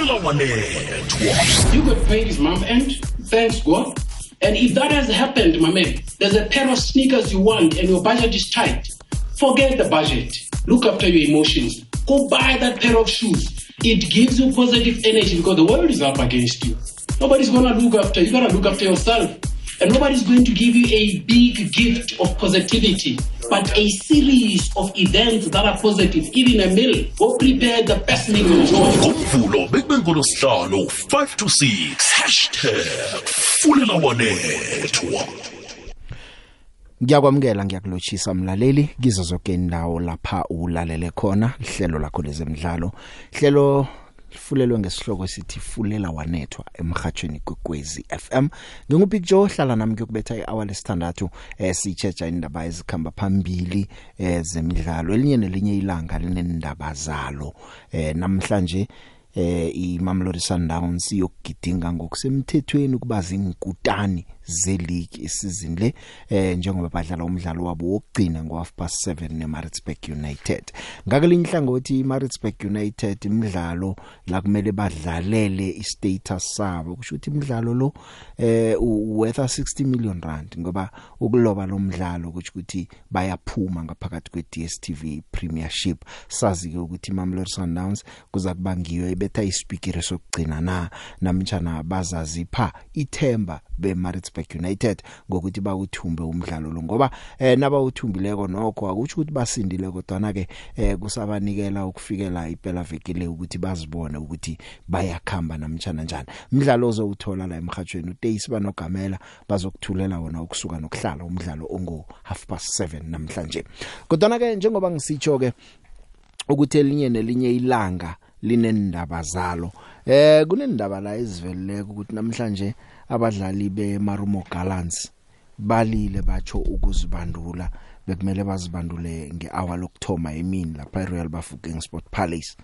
kulawalethwa you got paid his month end thanks god and if that has happened my man there's a pair of sneakers you want and your budget is tight forget the budget look after your emotions go buy that pair of shoes it gives you positive energy because the world is up against you nobody's gonna look after you gotta look after yourself And nobody's going to give you a big gift of positivity, but a series of events that are positive. Even a meal, go prepare the best meal you enjoy. Umvulo bekubengolo sihlalo 5 to 6 #fulela wanethu. Ngiyakwamukela ngiyakulochisa mlaleli kizo zonke indawo lapha ulalele khona ihlelo lakho lezemidlalo. Ihlelo lifulelwe ngesihloko esithi fulela wanethwa emhathweni kwekwezi FM ngingupicture ohlala nami ngiyokubetha ihour lesithandathu eh sitsheja indaba ezikhamba phambili eh zemidlalo elinye nelinye ilanga linendaba zalo eh namhlanje eh iMamelodi Sundowns iyogidinga ngokusemthethweni kuba zingkutani ze-league isizini le eh njengoba badlala umdlalo wabo wokugcina ngo half past 7 neMaritzburg United ngakelinye ihlangothi iMaritzburg United imidlalo la kumele badlalele istatus sabo kusho ukuthi imidlalo lo eh worth 60 million rand ngoba ukuloba lo mdlalo kusho ukuthi bayaphuma ngaphakathi kweDStv Premiership sazi ke ukuthi Mamelodi Sundowns kuza kuba ngiyo ebetha isipikiri sokugcina na namtjana bazazipha ithemba beMaritzburg United ngokuthi bawuthumbe umdlalo lo ngoba eh naba uthumbileko nokho akusho ukuthi basindile kodwa na ke eh kusabanikela ukufikela iphela vekile ukuthi bazibone ukuthi bayakhamba namtjana njani umdlalo ozowuthola la emhathweni uTays banogamela bazokuthulela wona ukusuka nokuhlala umdlalo ongo half past 7 namhlanje kodwa ke njengoba ngisitsho ke ukuthi elinye nelinye ilanga linendaba zalo eh kunendaba la eziveleleke ukuthi namhlanje abadlali beMarumo Gallants balile batho ukuzibandula bekumele bazibandule ngehour lokthoma emini lapha eRoyal Bafokeng Sport Palace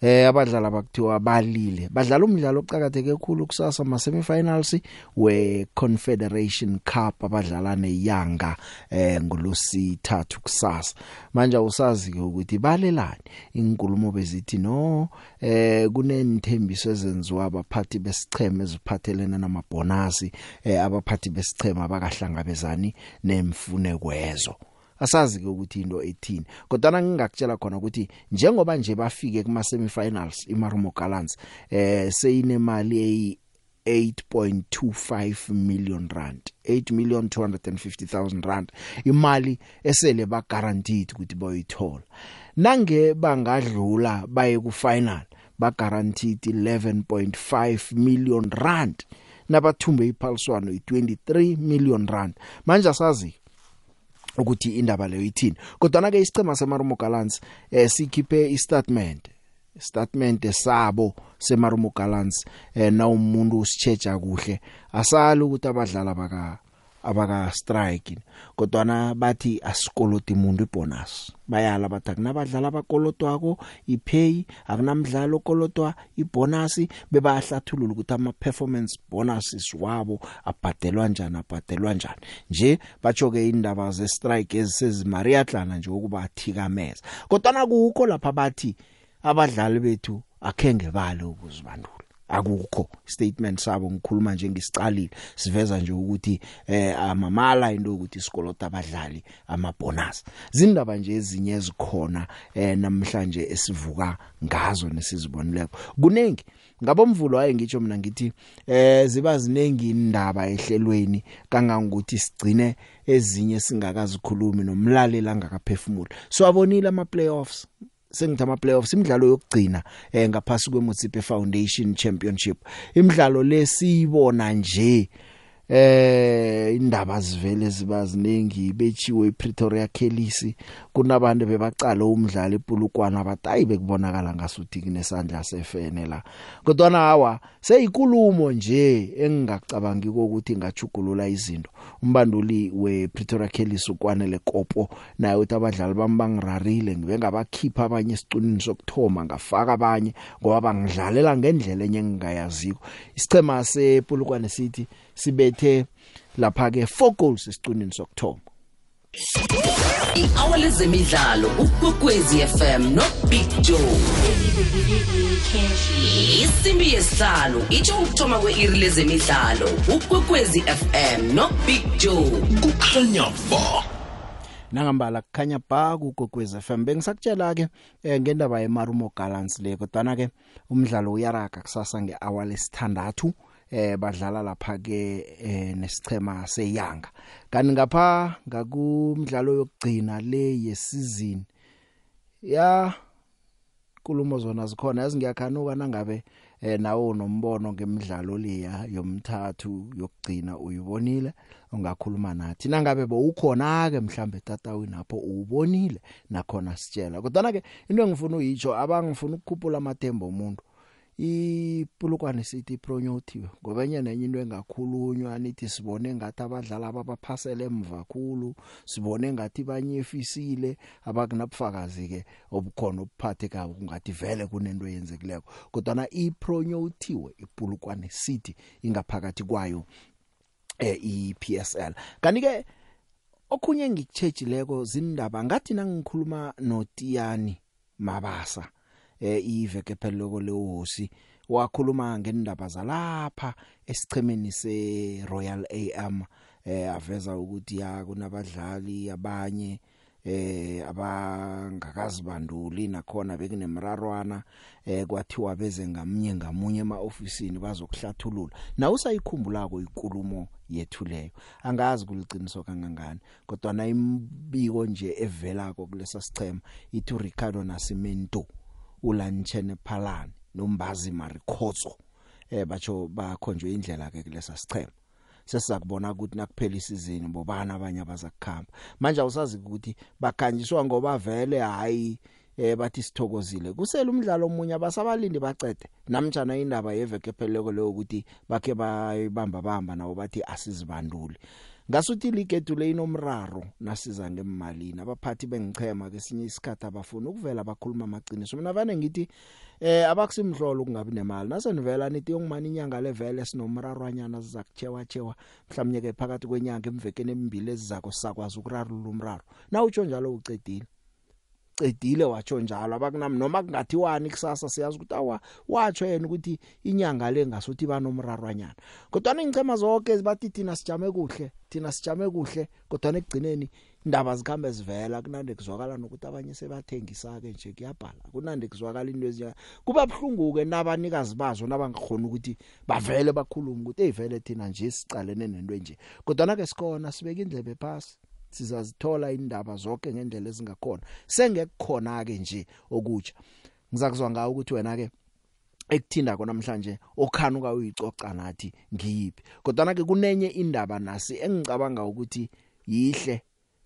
eh abadlali abakuthiwa balile badlala umdlalo oqhakatheke kakhulu kusasa ama semifinals we Confederation Cup abadlala neYanga eh ngolosithathu kusasa manje usazi ke ukuthi balelani inkulumo bezithi no eh kunenthembiso ezenziwa abaphathi besicheme eziphathelene namabonasi eh abaphathi besicheme abakahlangabezani nemfunekwezo asazi ke ukuthi into ethini kodwa ngingakutshela khona ukuthi njengoba nje bafike kuma semifinals iMarumo Gallants eh seyinemali eyi 8.25 million rand 8 million 250000 rand imali esele ba guaranteed ukuthi boyithola nange bangadlula baye ku final ba guaranteed 11.5 million rand nabathumbe iphaliswano i23 million rand manje asazi ukuthi indaba leyo ithini kodwa ke isicema semarumo gallants eh sikhiphe istatement statement sabo semarumo gallants eh na umuntu usicheja kuhle asala ukuthi abadlala baka abaka strike kodwana bathi asikoloti umuntu ibonus bayala bathi kunabadlali abakolotwako ipay akunamdlalo okolotwa ibonus bebahlathulula ukuthi ama performance bonuses wabo abhadelwa njani abhadelwa njani nje bacho ke indaba ze strike ezisezimariyatlana nje ukuba athikameza kodwana kukho lapha bathi abadlali bethu akhenge bale ukuzibandula akukho statement sabo ngikhuluma nje ngisicalile siveza nje ukuthi eh amamala into ukuthi isikolo tabadlali ama bonus zindaba nje ezinye ezikhona eh namhlanje esivuka ngazo nesizibonileko kunengi ngabomvulo haye ngitsho mina ngithi eh ziba zinengi indaba ehlelweni kangangokuthi sigcine ezinye singakazikhulumi nomlaleli angakaphefumula so abonile ama playoffs sengithama playoffs imidlalo yokugcina eh ngaphasi kweMotsipe Foundation Championship imidlalo lesiyibona nje eh indaba zivele ziba ziningi betshiwe ePretoria Kelisi kunabantu bebacala umdlali epulukwana abatayi bekubonakala ngasuthi kunesandla sefene la kodwa nawa seyikulumo nje engingacabangi ukuthi ingachugulula izinto umbanduli wePretoria Kelisi ukwanele kopo naye uthi abadlali bami bangirarile ngibe ngabakhipha abanye isiqinini sokthoma ngafaka abanye ngoba bangidlalela ngendlela enye engingayaziko isicema sepulukwane sithi sibethe lapha ke 4 goals esiqinini sokuthoma i-hour lezemidlalo ukwekwezi fm nobig joe isimbi yesihlalo itsho ukuthoma kwe-iri lezemidlalo ukwekwezi fm nobig joe kukhanya ba nangambala kukhanya ba kugogweza FM bengisakutshela ke eh, ngendaba ye Marumo Gallants le kodwa na ke umdlalo uyaraga kusasa ngehour lesithandathu eh badlala lapha ke eh nesichema seyanga kanti ngapha ngakumdlalo yokugcina le yesizini ya kulumo zona zikhona yazi ngiyakhanuka nangabe eh nawo nombono ngemidlalo leya yomthathu yokugcina uyibonile ungakhuluma nathi nangabe bowukhona ke mhlambe tatawini lapho ubonile nakhona sitshela kodwa na ke into engifuna uyitsho abangifuna ukukhuphula amathemba omuntu ipulukwane sithi pronyothiwe ngoba enye nenye into engakhulunywa nithi sibone ngathi abadlali abaphasele emva khulu sibone ngathi banyefisile abakunabufakazi ke obukhona obuphathe ka kungathi vele kunento eyenzekileko kodwa na ipronyothiwe ipulukwane sithi ingaphakathi kwayo eh iPSL kanike okhunye ngikuchejileko zindaba ngathi nangikhuluma noTiyani Mabasa iveke pheloko lehosi wakhuluma ngendaba zalapha esichemeni se Royal AM eh aveza ukuthi ya kunabadlali abanye eh abangakazibanduli nakhona bekunemrarwana eh kwathiwa beze ngamunye ngamunye ema officeini bazokuhlathulula na usayikhumbulako inkulumo yethu leyo angazi kuliciniso kangangani kodwa na imbiko nje evela ko kulesa sichema ithu Ricardo Nascimento uLanchene Phalane nombazi Marikhotso eh bacho bakhonjwe indlela ke kulesa sichema sesiza kubona ukuthi nakuphela isizini bobani abanye abaza kukhamba manje awusazi ukuthi bakhanjiswa ngoba vele hayi eh bathi sithokozile kusele umdlalo omunye abasabalindi bacede namjana indaba yeveke pheleleko leyo ukuthi bakhe bayibamba bamba nabo bathi asizibanduli ngasuthi ligethu leyinomraro nasiza ngemmalini abaphathi bengichema kesinye isikhathi abafuna ukuvela bakhuluma amaqiniso mina vane ngithi eh abakusimhlolo kungabi nemali nasenivela nithi yongimani inyanga levele sinomrarwanyana sizakuchewa chewa mhlawumnye ke phakathi kwenyanga emvekeni emibili ezizako sakwazi ukurarulula umraro na utsho njalo ucedile ngicedile watsho njalo abakunami noma kungathiwani kusasa siyazi ukuthi awa watsho yena ukuthi inyanga le ngasuthi banomrarwanyana kodwa ningicema zonke bathi thina sijame kuhle thina sijame kuhle kodwa nekugcineni indaba zikhambe zivela kunande kuzwakala nokuthi abanye sebathengisa ke nje kuyabhala kunande kuzwakala into ezinja kuba bhlunguke nabanikazi bazo nabangakhona ukuthi bavele bakhulume ukuthi hey vele thina nje sicalene nento enje kodwa na ke sikona sibeka indlebe phansi sizazithola indaba zonke ngendlela ezingakhona sengekukhona ke nje okutsha ngizakuzwa ngawo ukuthi wena ke ekuthinda kona namhlanje okhanuka uyicoca nathi ngiyiphi kodwa ke kunenye indaba nasi engicabanga ukuthi yihle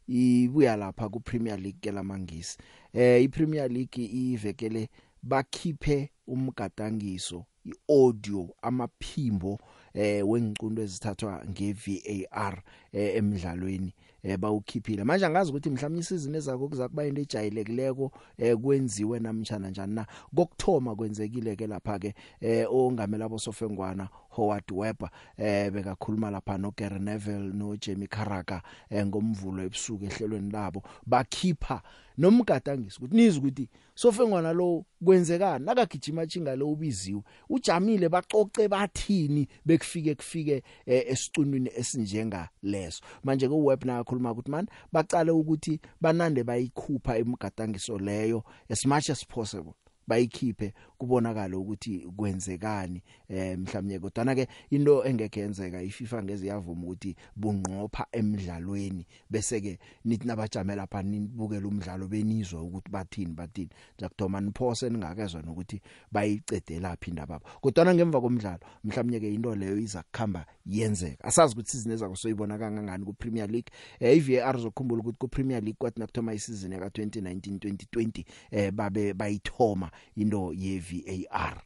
ibuya lapha ku Premier League kelamangisi eh i Premier League ivekele bakhiphe umgadangiso i-audio amaphimbo eh wengicundo ezithathwa nge VAR eh, emidlalweni eh, bawukhiphile manje angazi ukuthi mhlawumnye isizini ezako kuzakuba into ejayelekileko eh, kwenziwe namtjana njani na kokuthoma kwenzekile ke lapha ke eh, ongamela bosofengwana Howard Webber eh bekakhuluma lapha no Gary Neville no Jamie Carragher eh ngomvulo ebusuku ehlelweni labo bakhipha nomgadangisi ukuthi nizi ukuthi sofengwana lo kwenzekani nakagijima chinga lo ubiziwe ujamile baxoxe bathini bekufike kufike eh, esicunwini esinjenga leso manje ke uwebna akhuluma ukuthi man baqale ukuthi banande bayikhupha emgadangiso leyo as much as possible bayikhiphe kubonakala ukuthi kwenzekani eh mhlawumnye kodwa ke into engeke yenzeka iFIFA ngeze yavuma ukuthi bunqopha emidlalweni bese ke nithi nabajamela pha nibukela umdlalo benizwa ukuthi bathini bathini njakuthoma niphose ningakezwa nokuthi bayicedelaphi indaba kodwa ngemva komdlalo mhlawumnye ke into leyo iza kukhamba yenzeka asazi ukuthi season ezako soyibona kangangani ku Premier League eh iVAR zokhumbula ukuthi ku Premier League kwathi nakuthoma isizini ka 2019 2020 eh babe bayithoma into ye VAR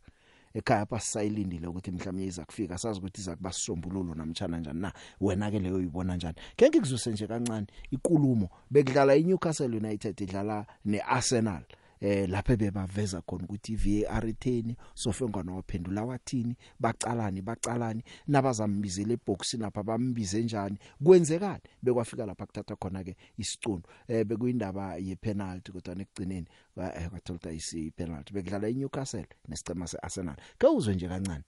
ekhaya pasayilindile ukuthi mhlawumbe iza kufika sazi ukuthi iza kuba sisombululo namtshana njani na wena ke leyo uyibona njani ke ngikuzuse nje kancane ikulumo bekudlala iNewcastle United idlala neArsenal eh laphe bebaveza khona ukuthi VAR itheni sofengwana waphendula wathini bacalani bacalani nabazambizele eboxini lapha bambize njani kwenzekani bekwafika lapha kuthatha khona ke isicundo eh bekuyindaba yepenalty kodwa nekugcineni kwatholta eh, isi penalty bekudlala eNewcastle nesicema seArsenal ke uzwe nje kancane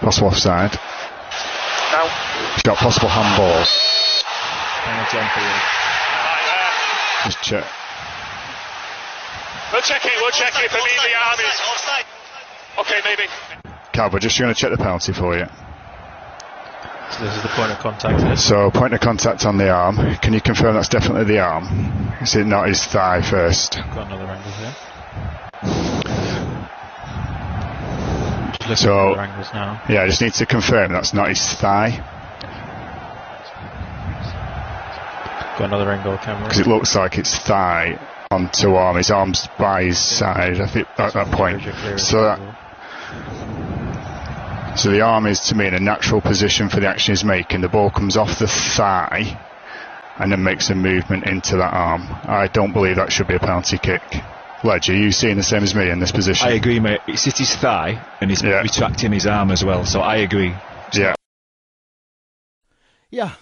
Possible offside. No. He's got possible handballs. Penalty on field. Just check. We'll check it, we'll check it for me the armies. Okay, maybe. Cab, we're just going to check the penalty for you. So this is the point of contact. So point of contact on the arm. Can you confirm that's definitely the arm? Is it not his thigh first? Got another angle here. So, yeah, I just need to confirm that's not his thigh. Got another angle camera. Because it looks like it's thigh onto arm. His arm's by his side, I think, at that point. So that, so the arm is, to me, in a natural position for the action he's making. The ball comes off the thigh and then makes a movement into that arm. I don't believe that should be a penalty kick. Ledger, you seeing the same as me in this position? I agree, mate. It's hit his thigh and he's yeah. retracting his arm as well, so I agree. Yeah. Yeah,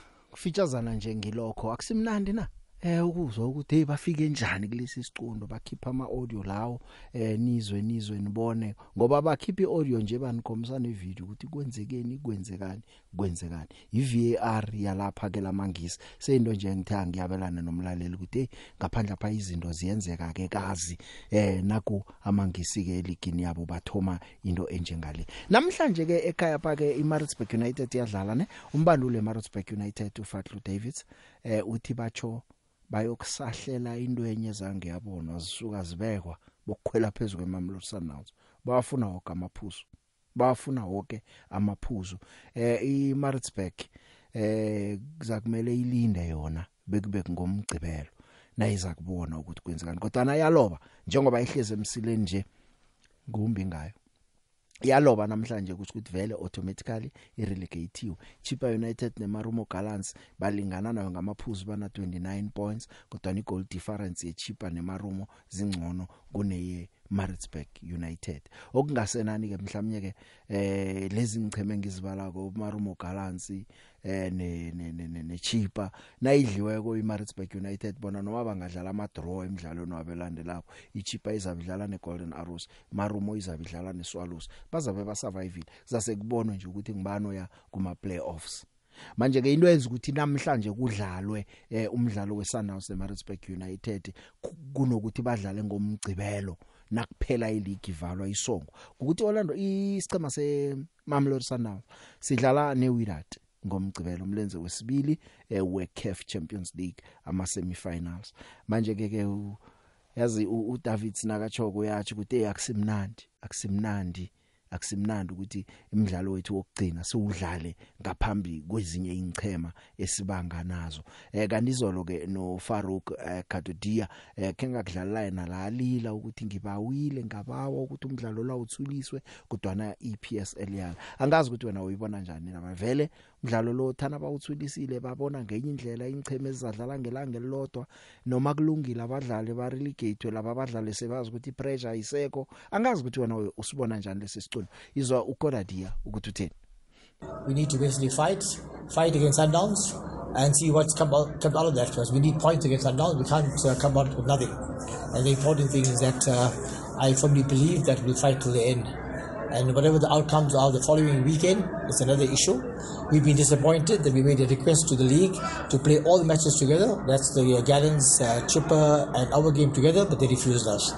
ukufitshazana nje ngilokho akusimnandi na eh ukuzwa ukuthi hey bafike njani kulesi siqundo bakhipha ama audio lawo eh nizwe nizwe nibone ngoba bakhipha iaudio nje banikhomisana ivideo ukuthi kwenzekeni kwenzekani kwenzekani iVAR yalapha ke lamangisi seyinto nje ngithanga ngiyabelana nomlaleli ukuthi hey ngaphandle apha izinto ziyenzeka ke kazi eh naku amangisi ke eligini yabo bathoma into enjengale namhlanje ke ekhaya pha ke iMaritzburg United yadlala ne umbandule Maritzburg United uFatlu Davids eh uthi bacho bayokusahlela into enye zange yabonwa zisuka zibekwa bokukhwela phezulu kwemamlori sundowns bafuna wonke amaphuzu bafuna wonke amaphuzu eh iMaritzburg eh kuzakumele ilinde yona bekube ngomgcibelo nayiza kubona ukuthi kwenzekani kodwa nayaloba njengoba ihleze emsileni nje ngumbi ngayo yaloba namhlanje ukuthi ukuthi vele automatically irelegative Chipa United neMarumo Gallants balingana nayo ngamaphuzu bana 29 points kodwa ni goal difference yeChipa neMarumo zingcono kuneye Maritzburg United okungasenani ke mhlawumnye ke eh lezi ngicheme ngizibala ko Marumo Gallants eh ne ne ne ne cheaper nayidliweko iMaritzburg United bona noma bangadlala ama draw emidlalweni wabelandelako icheaper izabidlala neGolden Arrows Marumo izabidlala neSwallows bazabe basurvive sase kubonwe nje ukuthi ngibano ya kuma playoffs manje ke into yenza ukuthi namhlanje kudlalwe eh, umdlalo weSundowns neMaritzburg United kunokuthi badlale ngomgcibelo nakuphela ileague ivalwa isongo ukuthi Orlando isicema seMamelodi Sundowns sidlala neWydad ngomgcibelo umlenze wesibili eh, weCAF Champions League ama semifinals manje ke ke yazi uDavid Sinakachoko uyathi ukuthi akusimnandi akusimnandi akusimnandi ukuthi imidlalo wethu wokugcina siwudlale ngaphambi kwezinye ingchema esibanga nazo eh kanizolo ke no Farouk eh, Kadodia eh, kenga kudlala nalalila ukuthi ngibawile ngabawa ukuthi umdlalo la uthuliswe kodwa na EPSL yalo angazi ukuthi wena uyibona njani nabavele mdlalo lo thana bawuthulisile babona ngenye indlela ingcheme ezidlala ngelanga elilodwa noma kulungile abadlali ba relegate laba abadlali sebazi ukuthi pressure isekho angazi ukuthi wena usibona njani lesi siculo izwa ukodadia ukuthi utheni we need to basically fight fight against sundowns and see what's come out, come out of that because we need points against sundowns we can't uh, come out with nothing and the important thing is that uh, i firmly believe that we'll fight till the end and whatever the outcomes are the following weekend is another issue. We've been disappointed that we made a request to the league to play all the matches together. That's the uh, Gallons, uh, Chipper, and our game together, but they refused us.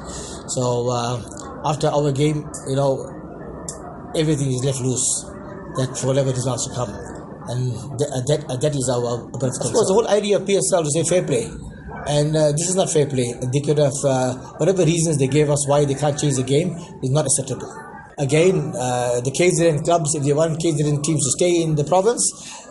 So uh, after our game, you know, everything is left loose. That whatever is not to come, and th- that uh, uh, that is our. Of course, the whole idea of PSL to say fair play and uh, this is not fair play. They could have, uh, whatever reasons they gave us why they can't change the game, is not acceptable. again, uh, the KZN clubs, if they want KZN teams to stay in the province,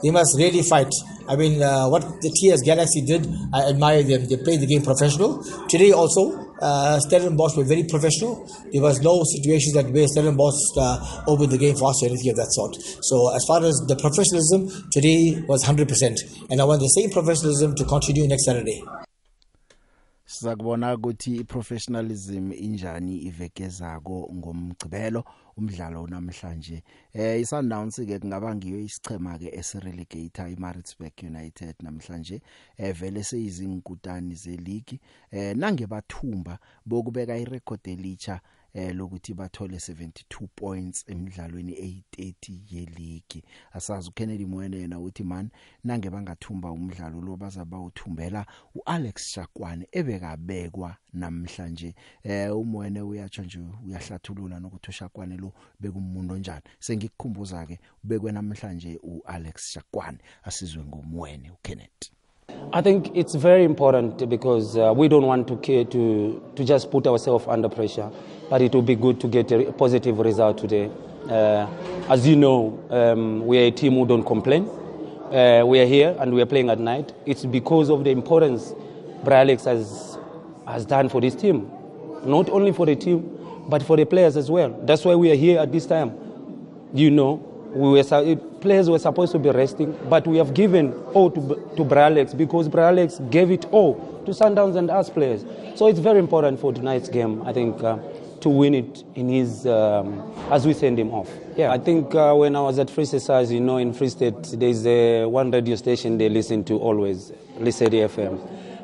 they must really fight. I mean, uh, what the TS Galaxy did, I admire them. They played the game professional. Today also, uh, Stellenbosch were very professional. There was no situations that where Stellenbosch uh, opened the game for us or anything of that sort. So as far as the professionalism, today was 100%. And I want the same professionalism to continue next Saturday. sizakubona ukuthi iprofessionalism injani ivekezako ngomgcibelo umdlalo namhlanje eh isundowns ke kungaba ngiyo isichema ke esirelegator iMaritzburg United namhlanje eh vele seyizinkutani zeleague eh nange bathumba bokubeka irecord elitsha eh lokuthi bathole 72 points emidlalweni e30 yeligi asazi uKennedy Mwene yena uthi man nange bangathumba umdlalo lo bazaba uthumbela uAlex Shakwane ebekabekwa namhlanje eh uMwene uyatsho nje uyahlathulula nokuthi uShakwane lo bekumuntu onjani sengikukhumbuza ke bekwe namhlanje uAlex Shakwane asizwe ngomwene uKenneth I think it's very important because uh, we don't want to, to, to just put ourselves under pressure, but it will be good to get a positive result today. Uh, as you know, um, we are a team who don't complain. Uh, we are here and we are playing at night. It's because of the importance Brialex has, has done for this team, not only for the team, but for the players as well. That's why we are here at this time. You know, we were, players were supposed to be resting, but we have given all to, to Bralex because Bralex gave it all to Sundowns and us players. So it's very important for tonight's game, I think, uh, to win it in his, um, as we send him off. Yeah, I think uh, when I was at Free Society, you know, in Free State, there's a one radio station they listen to always, Lisedi FM.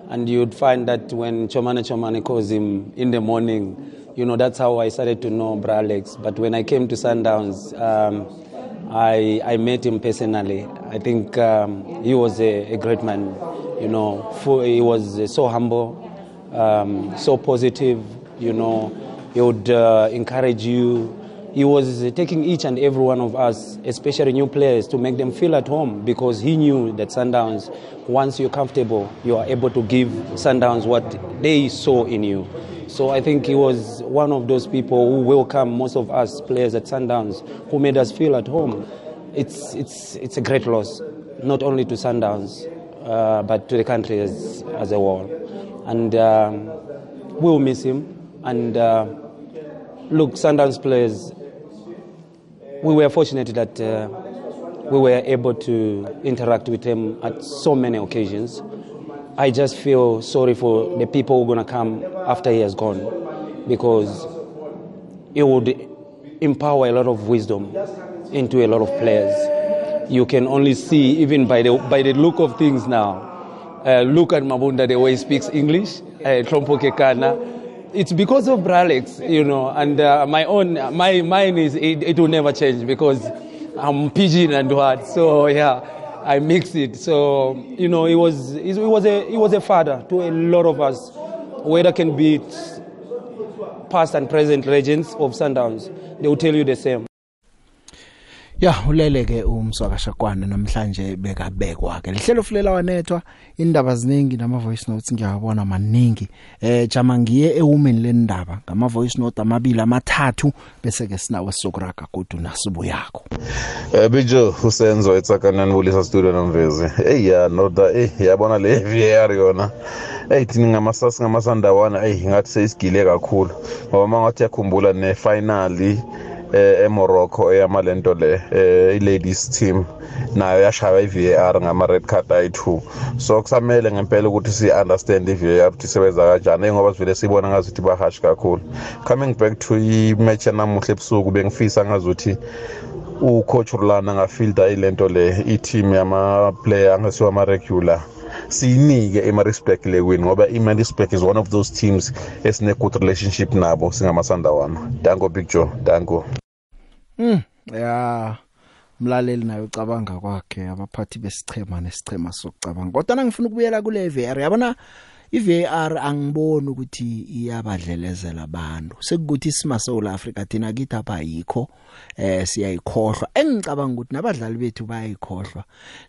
And you'd find that when Chomane Chomane calls him in the morning, you know, that's how I started to know Bralex. But when I came to Sundowns, um, I, I met him personally. I think um, he was a, a, great man. You know, for, he was so humble, um, so positive. You know, he would uh, encourage you. He was taking each and every one of us, especially new players, to make them feel at home because he knew that Sundowns, once you're comfortable, you are able to give Sundowns what they saw in you. So I think he was one of those people who welcomed most of us players at Sundowns, who made us feel at home. It's, it's, it's a great loss, not only to Sundowns, uh, but to the country as, as a whole. And um, we'll miss him. And uh, look, Sundowns players, we were fortunate that uh, we were able to interact with him at so many occasions. I just feel sorry for the people who are going to come after he has gone because it would empower a lot of wisdom into a lot of players. You can only see, even by the, by the look of things now, uh, look at Mabunda, the way he speaks English, uh, Trompo Kekana. It's because of Bralex, you know, and uh, my own, my mine is, it, it, will never change because I'm Pidgin and what. So, yeah. I mix it. So you know, he was he was a he was a father to a lot of us, whether can be past and present legends of Sundowns. They will tell you the same. Ya uleleke umswakashakwane namhlanje bekabekwa ke lihlelo fulela wanethwa indaba ziningi nama voice notes ngiyabona maningi eh jama ngiye ewomeni lendaba ngama voice note amabili amathathu bese ke sinawe sokuraga godu nasibuyakho Eh bijo usenzo etsakanani bulisa studio namvezi hey ya noda eh yabona le VR yona hey thini ngamasasi ngamasandawana hey ngathi seyisigile kakhulu ngoba mangathi yakhumbula ne finally E, eMorocco eyamalento le e, i-ladies team nayo yashaya i-VAR ngama red card ayi2 so kusamele ngempela ukuthi si understand i-VAR ukuthi isebenza kanjani ngoba sivele sibona ngazuthi bahash kakhulu coming back to i-match yanamuhla ebusuku bengifisa ngazuthi ucoach Rulana ngafilter ilento le i-team yama player angesiwa ama regular siyinike emarisbeck lekwini ngoba imarisbeck is one of those teams esine-good relationship nabo singamasandawana danko big joe danko mm, ya yeah. mlaleli nayo ucabanga kwakhe abaphathi besichema nesichema sokucabanga kodwa ngifuna ukubuyela kule VR yabona iVAR angiboni ukuthi iyabadlelezela abantu sekukuthi isima South Africa thina kithi apha yikho eh siyayikhohlwa engicabanga ukuthi nabadlali bethu bayayikhohlwa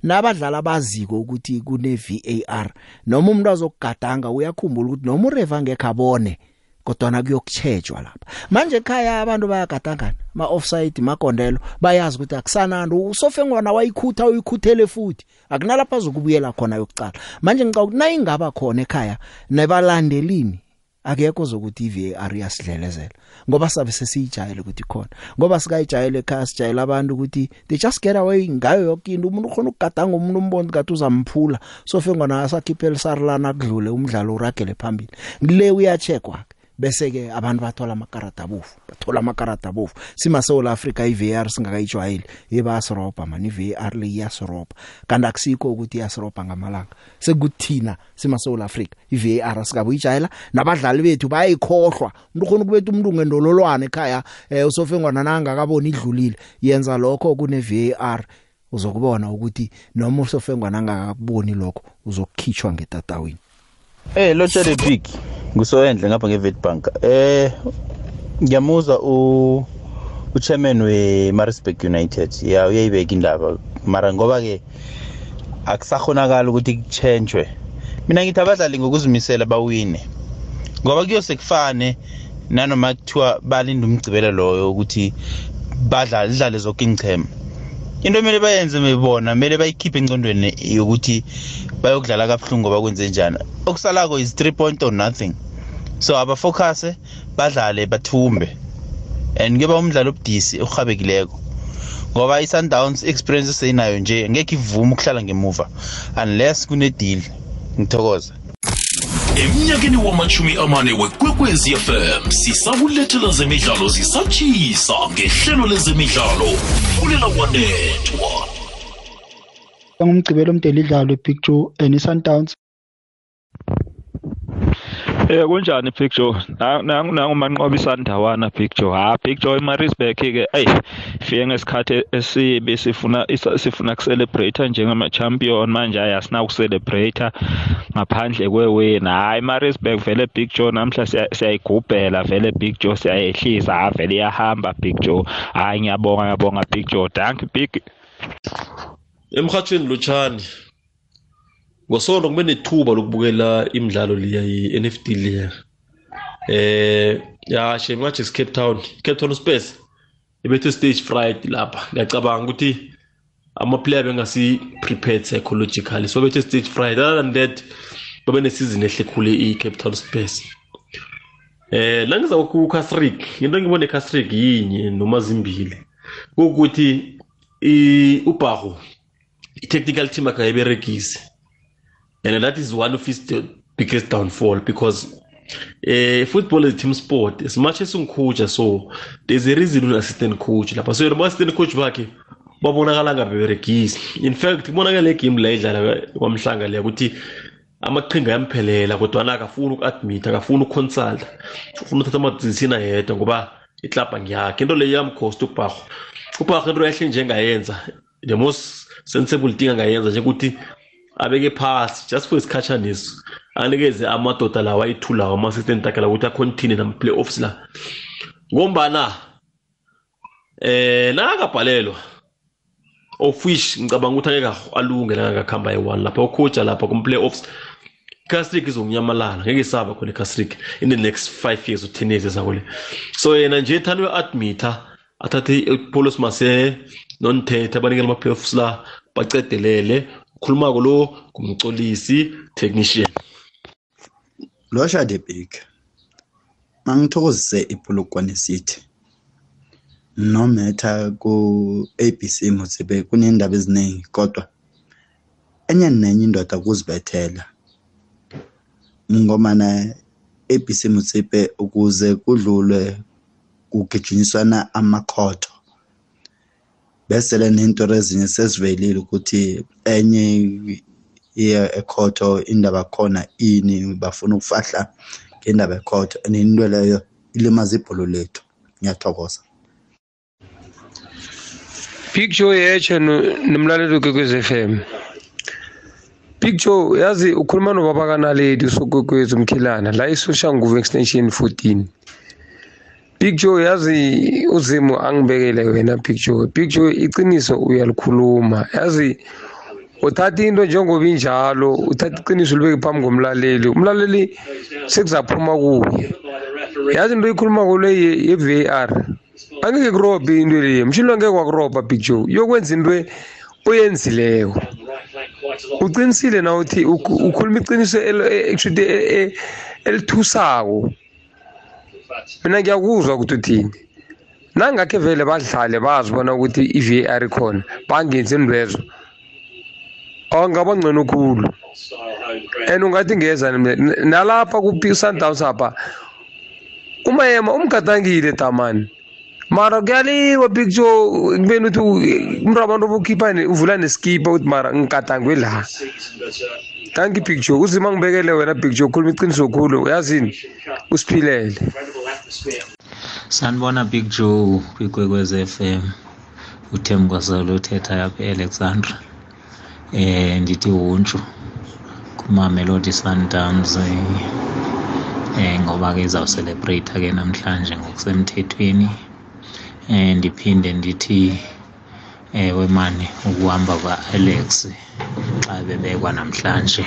nabadlali abaziko ukuthi kune VAR noma umuntu azokugadanga uyakhumbula ukuthi noma ureva ngekhabone kodwana kuyokutshejwa lapha manje ekhaya abantu bayagadangana ma offside makondelo bayazi ukuthi akusanandi usofengwana wayikhutha uyikhuthele futhi akunalapha azokubuyela khona yokucala manje ngicaka ukuthi nayingaba khona ekhaya nebalandelini akekho zokuthi iVAR yasidlelezela ngoba sabe sesijayele ukuthi khona ngoba sikayijayele ekhaya sijayela abantu ukuthi they just get away ngayo yonke into umuntu ukhona ukugadanga umuntu umbondo kathi uzamphula so fengona asakhiphele sarlana kudlule umdlalo uragele phambili le uyacheckwa bese ke abantu bathola amakarata bofu bathola amakarata bofu sima South Africa iVR singakayijwayeli yebasroba mani iVR le yasroba kanti akusikho ukuthi yasroba ngamalanga sekuthina sima South Africa iVR sikabuyijayela nabadlali bethu bayayikhohlwa umuntu khona kubethe umuntu ngendololwane ekhaya eh, usofengwana nanga akabona idlulile yenza lokho kune VAR uzokubona ukuthi noma usofengwana angakaboni lokho uzokukhitshwa ngetatawini Eh Lotsha the Big ngusoendle ngapha ngeWitbank. Eh ngiyamuza u uchairman weMaritzburg United. Ya uyayibeka indaba mara ngoba ke akusakhonakala ukuthi kuchangewe. Mina ngithi abadlali ngokuzimisela bawine. Ngoba kuyose kufane nanoma kuthiwa balinda umgcibelo loyo ukuthi badlale idlale zonke ingchema. into kumele bayenze bebona kumele bayikhiphe engcondweni yokuthi bayokudlala kabuhlungu bakwenze njani okusalako is three point or nothing so abafocuse badlale bathumbe and kuyeba umdlalo obudisi orhabekileko ngoba i-sundowns i-experience eseyinayo nje ngekho ivume ukuhlala ngemuva unless kunedeal ngithokoza emnyakeni wamachumi amane wekwekwezi fm sisakulethela zemidlalo zisatshisa ngehlelo lezemidlalo fulela wanethwa ngumgcibelo omdeli idlalo i-big two and i-sundowns Eh kunjani Big Joe? Nangu nangu manqobi sandawana Big Joe. Ha ah, Big Joe eMaritzburg ke hey fike ngesikhathi esibi sifuna sifuna ukucelebrate njengama champion manje ayasina ukucelebrate ngaphandle kwewena. Hayi eMaritzburg vele Big Joe namhla siyayigubhela vele Big Joe siyayehlisa ha ah, vele iyahamba Big Joe. Hayi ngiyabonga ngiyabonga Big Joe. Thank Big. Emhathweni Luchani. ngosonto kube nethuba lokubukela imidlalo liya i-nfd liya eh ya shame ngathi Cape Town Cape Town Spurs ibethe stage fright lapha ngiyacabanga ukuthi ama player bengasi prepared psychologically so bethe stage fright other than that babe ne season ehle khule i Cape Town Spurs eh la ngiza ku Casrick into ngibone Casrick yinye noma zimbili ukuthi i ubago i technical team akayiberegisi and that is one of his biggest downfall because uh, football is a team sport as much as uncoacha so there's a reason una-assistant coach lapha so yena ma-assistant coach bakhe babonakala angabeberegisi in fact kubonakala le game la edlala kwamhlanga leya ukuthi amaqhinga yamphelela kodwana akafuni uku-admit akafuni uku-consulta ufuna uthatha amadisisina yedwa ngoba iklabha ngiyakhe into leyo yamkhosta ubharho ubharho into ehle njengayenza the most sensible thing angayenza njengokuthi abeke phasi just for isikhatshana leso anikeze amadoda lawo ayithulawo ama-system takela ukuthi acontinue nama-playoffs la ngombana eh nakabhalelwa of which ngicabanga ukuthi angeke alunge nakakakuhamba ye-one lapha ukhoja lapha kuma-playoffs Castric izonyamalala ngeke isaba khona Castric in the next 5 years u10 years esakule so yena nje thani uadmitha athathe Paulus Mase nonthethe abanikele ama playoffs la bacedelele ukhuluma kolo kumcolisi technician losha debek mangithokozise ipulukwane sithi no matter ku ABC Muthibe kunendaba eziningi kodwa enye nenye indoda kuzibethela ngoma na ABC Muthibe ukuze kudlule kugijinyiswana amakhotho bese le into ezinye sesivelile ukuthi enye iya ekhotho indaba khona ini bafuna ukufahla ngendaba ekhotho and into leyo ilimaza ibholo lethu ngiyathokoza big show yetshe nomlaleli ukwekwez f m picture yazi ukhuluma nobaba kanaledi usokwekwezi umkhilana la isoshanguve extension 14 Big Joe yazi uzimo angibekele wena Big Joe Big Joe iqiniso uyalikhuluma yazi uthatha into njengoba injalo uthatha iqiniso libeke phambi komlaleli umlaleli sekuzaphuma kuye yazi into ikhuluma kule ye-var angeke kurobhe into le mshini angeke wakurobha big joe yokwenza into oyenzileko uqinisile na uthi ukhuluma iqiniso ekushuthi e, e, elithusako mina ngiyakuzwa ukuthi uthini nangakhe vele badlale bazi bona ukuthi i-var ikhona bangenzi indwezo angaba ngcono khulu and ungathi ngeza nalapha ku-sundowns apha umayema umgadangile tamani mara kuyaliwa picture kubeni ukuthi umntu abantu obukhipha uvula neskipa ukuthi mara ngikadangwe la tanki picture uzima ngibekele wena picture ukhuluma iqiniso khulu uyazini usiphilele sanibona big joe kwikwekwez f m uthembi kwasalo uthetha apha ealexandra um eh, ndithi wuntshu kumamelodi sundowns um ngoba ke izawuselebreyitha ke namhlanje ngokusemthethweni um ndiphinde ndithi ewe mani ukuhamba kwa-alex xa bebekwa namhlanje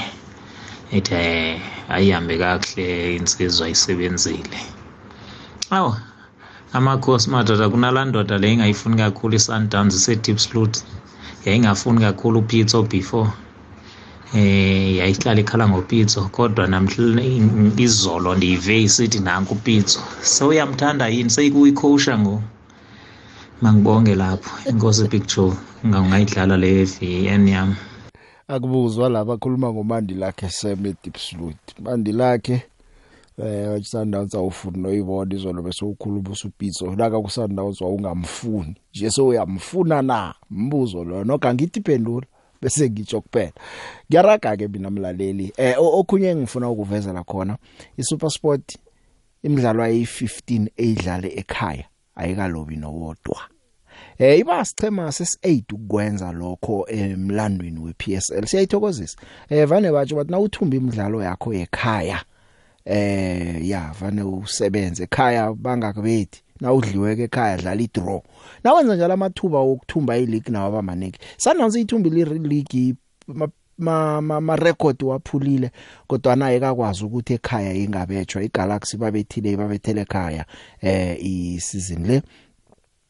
ethi um ayihambe kakuhle insizwa isebenzile awu amakhosi madoda kunala ndoda le engayifuni kakhulu i-sundowns ise-deep slot yayingafuni kakhulu upitso before um yayihlala ikhala ngopitso kodwa namhla izolo ndiyive isithi nanku upitso sewuyamthanda yini seyikuyikhowusha ngoku mangibonge lapho inkosi big joe ngawungayidlala le vn yami akubuzwa laba akhuluma ngomandi lakhe seme deep slot mandi lakhe eh isundowns awufuni noyibona izolo bese ukhuluma usupitso laka kusundowns wawungamfuni nje so uyamfuna na mbuzo lo noga ngithi phendula bese ngitsho kuphela ngiyaraga ke mina mlaleli eh okhunye engifuna ukuveza la khona iSuperSport imidlalo ayi15 edlale ekhaya ayikalobi nowodwa eh iba sichema ses8 ukwenza lokho emlandweni wePSL siyayithokozisa eh vane bathi bathi nawuthumba imidlalo yakho ekhaya eh ya vane usebenze ekhaya bangakubethi nawudliweke ekhaya dlala idraw nawenza njalo amathuba okuthumba ileague nawo abamaniki sundowns ithumbile ileague ma ma, ma record waphulile kodwa naye akakwazi ukuthi ekhaya ingabetshwa igalaxy babethile babethele ekhaya eh i season le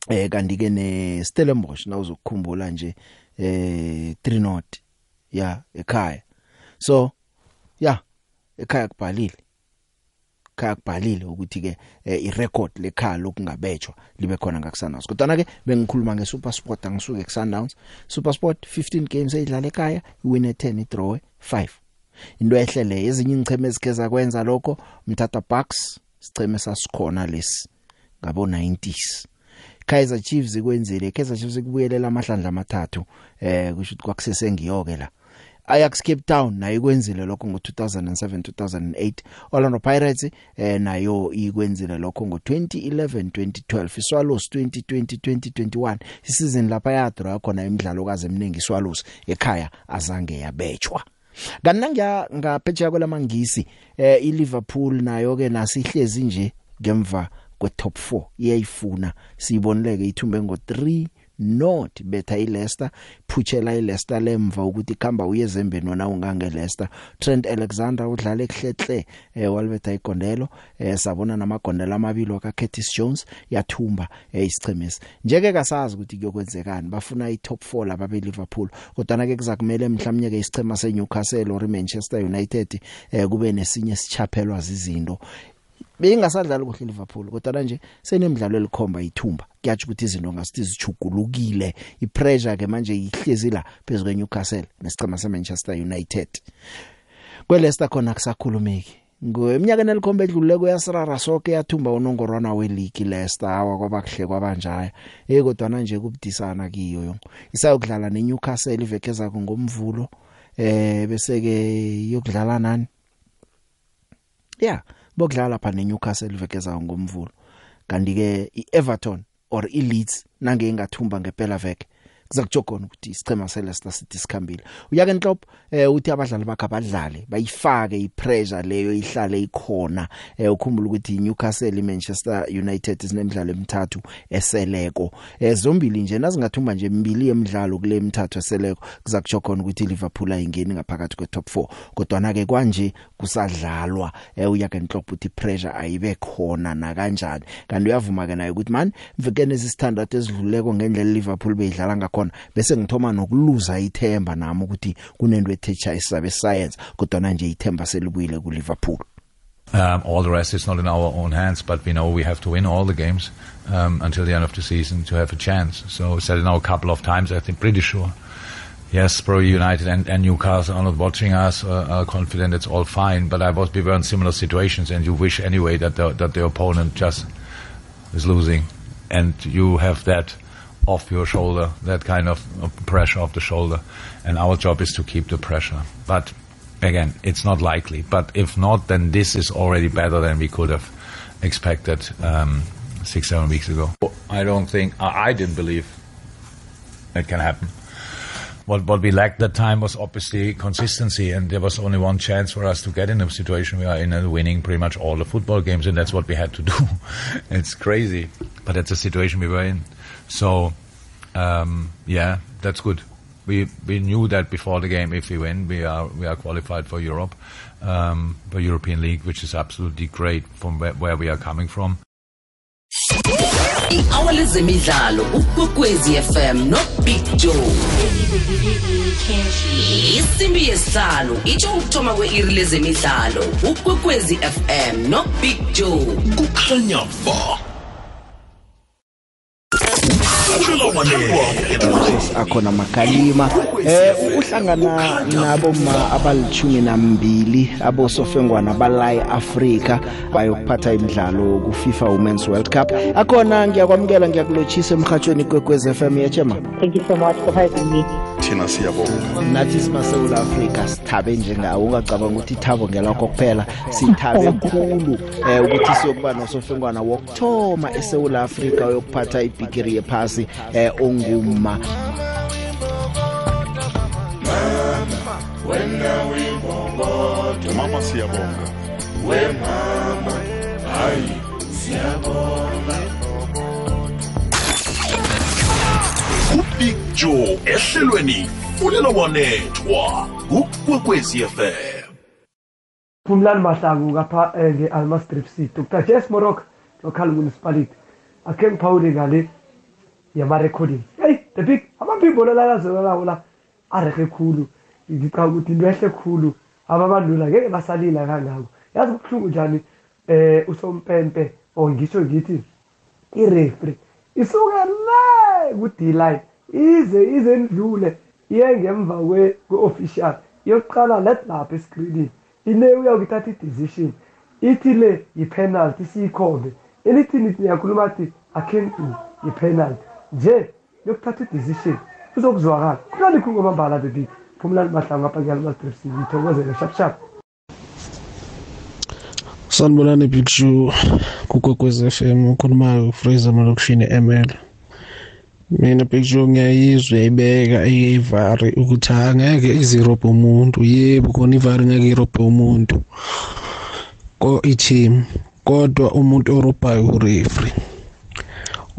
eh kanti ke ne Stellenbosch nawuzokukhumbula nje eh 3 not ya ekhaya so ya ekhaya kubhalile ekhaya kubhalile ukuthi-ke eh, irecord lekhaya lokungabetshwa libe khona ngakusanounds kodwa ke bengikhuluma ngeSuperSport angisuke kuSundowns SuperSport 15 games eyidlala ekhaya iwin 10 idraw 5 into ehle le ezinye ingcheme ezigeza kwenza lokho mthatha bucks sicheme sasikhona lesi ngabo 90s Kaizer Chiefs kwenzile Kaizer Chiefs kubuyelela amahlandla amathathu eh kusho ukuthi kwakusese ngiyoke la Ajax Cape Town nayo ikwenzile lokho ngo2007 2008 Orlando Pirates eh nayo ikwenzile lokho ngo2011 2012 Swallows 2020 2021 isizini lapha yadra khona imidlalo kaze eminingi Swallows ekhaya azange yabetshwa Kanangiya ngaphetsheya kwelamangisi eh iLiverpool nayo ke nasihlezi nje ngemva kwe top 4 iyayifuna siyibonileke ithumbe ngo 3 not better iLeicester phutshela iLeicester lemva ukuthi ikhamba uye ezembe nona ungangeLeicester Trent Alexander udlala ekhlekhle eh, walbetha igondelo eh, sabona namagondelo amabili ka Curtis Jones yathumba eh, isichemisi njeke kasazi ukuthi kuyokwenzekani bafuna i-top 4 laba be Liverpool kodwa ke kuzakumele mhlawumnye ke isichema seNewcastle or Manchester United eh, kube nesinye sichaphelwa zizinto beyingasadlali kuhle Liverpool kodwa nje senemidlalo elikhomba ithumba kuyathi ukuthi izinto ngasithi zijugulukile ipressure ke manje ihlezi la phezulu kweNewcastle nesicema seManchester United kweLeicester khona kusakhulumeki ngeminyakeni elikhomba edlule kuyasirara sonke yathumba unongorwana weleague Leicester awakwaba kuhle kwabanjaya hey kodwa nje kubudisana kiyo yong isayokudlala neNewcastle iveke zakho ngomvulo eh bese ke yokudlala nani yeah bokudlala pha neNewcastle ivekezayo ngomvulo kanti ke iEverton or iLeeds nange ingathumba ngempela veke kuzakutsho khona ukuthi isichema seLester City sikhambile uyake enhlophe eh uthi abadlali bakhe abadlale bayifake ipressure leyo ihlale ikhona eh ukhumbula ukuthi iNewcastle iManchester United sinemidlalo emithathu eseleko eh zombili nje nazingathumba nje emibili yemidlalo kule emithathu eseleko kuzakutsho khona ukuthi iLiverpool ayingeni ngaphakathi kwetop 4 kodwa na ke kanje kusadlalwa eh uyake enhlophe uthi pressure ayibe khona na kanjani kanti uyavuma ke naye ukuthi man mvikene izisithandathu ezidluleko ngendlela iLiverpool beyidlala ngakho khona bese ngithoma nokuluza ithemba nami ukuthi kunento ethetha isabe science kodwa nje ithemba selibuyile ku Liverpool um all the rest is not in our own hands but we know we have to win all the games um until the end of the season to have a chance so said it now a couple of times i think pretty sure yes pro united and, and newcastle are not watching us uh, are confident it's all fine but i was we were in similar situations and you wish anyway that the, that the opponent just is losing and you have that off your shoulder, that kind of pressure off the shoulder. And our job is to keep the pressure. But again, it's not likely. But if not, then this is already better than we could have expected um, six, seven weeks ago. I don't think, I didn't believe it can happen. What, what we lacked that time was obviously consistency, and there was only one chance for us to get in the situation we are in and winning pretty much all the football games, and that's what we had to do. it's crazy, but that's the situation we were in. So, um, yeah, that's good. We we knew that before the game. If we win, we are we are qualified for Europe, um, for European League, which is absolutely great from where, where we are coming from. i-hour lezemidlalo ukwekwezi fm nobig joe isimbi yesihlanu itsho ukuthoma kwe-iri lezemidlalo ukwekwezi fm nobig joe kukhanya ba akhona makalima eh uhlangana nabo ma abalithumi nambili abosofengwana balaye Africa bayokuphatha imidlalo ku FIFA Women's World Cup akhona ngiyakwamukela ngiyakulochisa emhathweni kwekwez FM yechema thank you so much for having me thina siyabonga nathi simaseula africa sithabe njengawe ungacabanga ukuthi ithabo ngelakho kuphela sithabe khulu um ukuthi siyokuba nosofengwana wokuthoma eseula africa oyokuphatha ibhigiri yephasi mfazi eh, onguma wena wibongo mama siyabonga we mama hayi siyabonga ubig joe ehlelweni ulela wanethwa ukwekwezi fm kumlani mahlangu ngapha eh, nge-almastrip city dr jes morok local municipality akhe ngiphawule ngale yama-recording eyi the big amaphimbo lalakazolala arehe khulu ngicabanga ukuthi into ehle khulu ababandula ngeke basalila kangako yazi kubuhlungu njani um usompempe or oh, ngisho ngithi irefri isuke le ku-d-line ize ize ndlule iye ngemva kwe-official iyoqala let lapha esikrinini ile uyakuthatha i-decision ithi le yi-penalty siyikhombe elithini yakhuluma thi akhempi yi-penalty Je, nokuthatha i-decision kuzokuzwakala kunalikhu kwamambala bebi phumulani mahlangu apha kuyalimastripsi ngithokozele shapshap sanibonani big show kukokwez f m ukhulumayo ufraser amalokishini e-ml mina big show ngiyayizwa uyayibeka ivari ukuthi angeke izirobhe umuntu yebo khona ivari ngeke irobhe umuntu ko i-team kodwa umuntu orobhayo urefree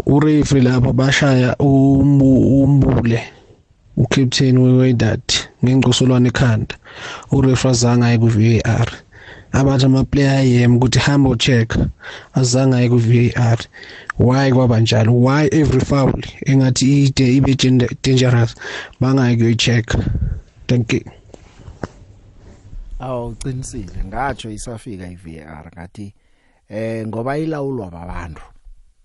urefri lapha bashaya umbule ucaptain weWydad ngengosolwane ekhanda urefri azange aye ku-VAR abathi amaplayer ayem ukuthi hamba check azange aye ku-VAR why kwaba njalo why every foul engathi ide ibe dangerous bangayi kuyicheck thank you awuqinisile ngatsho isafika i-VAR ngathi eh ngoba ilawulwa babantu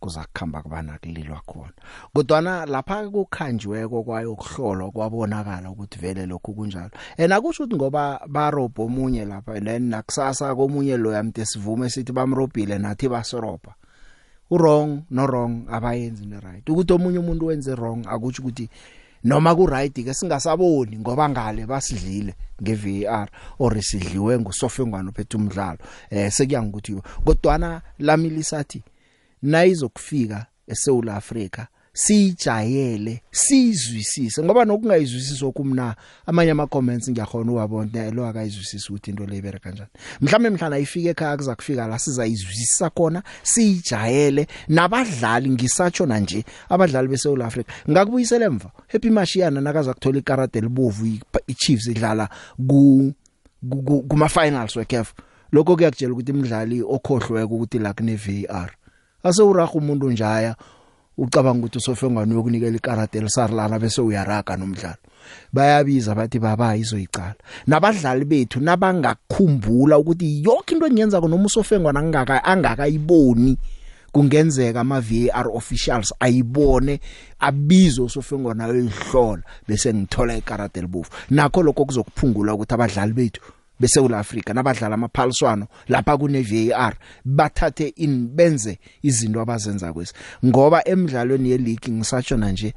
kuzakukhamba kubana kulilwa khona kodwana lapha kukhanjweko kwayo kuhlolwa kwabonakala ukuthi vele lokhu kunjalo ena kusho ukuthi ngoba barobha omunye lapha then nakusasa komunye lo yamthe sivume sithi bamrobhile nathi basoropa urong no wrong abayenzi ne right ukuthi omunye umuntu wenze wrong akuthi ukuthi noma ku right ke singasaboni ngoba ngale basidlile nge VAR or sidliwe ngusofengwana uphethe umdlalo eh sekuyangokuthi kodwa na lamilisathi nayizokufika eSouth Africa siyijayele sizwisise ngoba nokungayizwisisi okumna amanye ama comments ngiyakhona uwabona lo akayizwisisi ukuthi into lebere kanjani mhlawumbe mhlana ifike ekhaya kuza kufika la sizayizwisisa khona siyijayele nabadlali ngisatsho na nje abadlali beSouth Africa ngakubuyisela emva Happy Mashiana nakaza kuthola ikarate libovu iChiefs idlala ku kuma finals weCAF lokho kuyakujela ukuthi imidlali okhohlweke ukuthi la kune VAR asewuraga umuntu njaya ucabanga ukuthi usofengwane yokunikela ikarate elisarilana bese uyaraga nomdlalo bayabiza bathi baba izoyicala nabadlali bethu nabangakhumbula ukuthi yonke into engiyenza noma usofengwana angaka angakayiboni kungenzeka ama VAR officials ayibone abizo usofengwana elihlola bese ngithola ikarate libofu nakho lokho kuzokuphungula ukuthi abadlali bethu beSouth Africa nabadlala amaphaliswano lapha kune VAR bathathe in benze izinto abazenza kwesi ngoba emidlalweni yeleague ngisatshona nje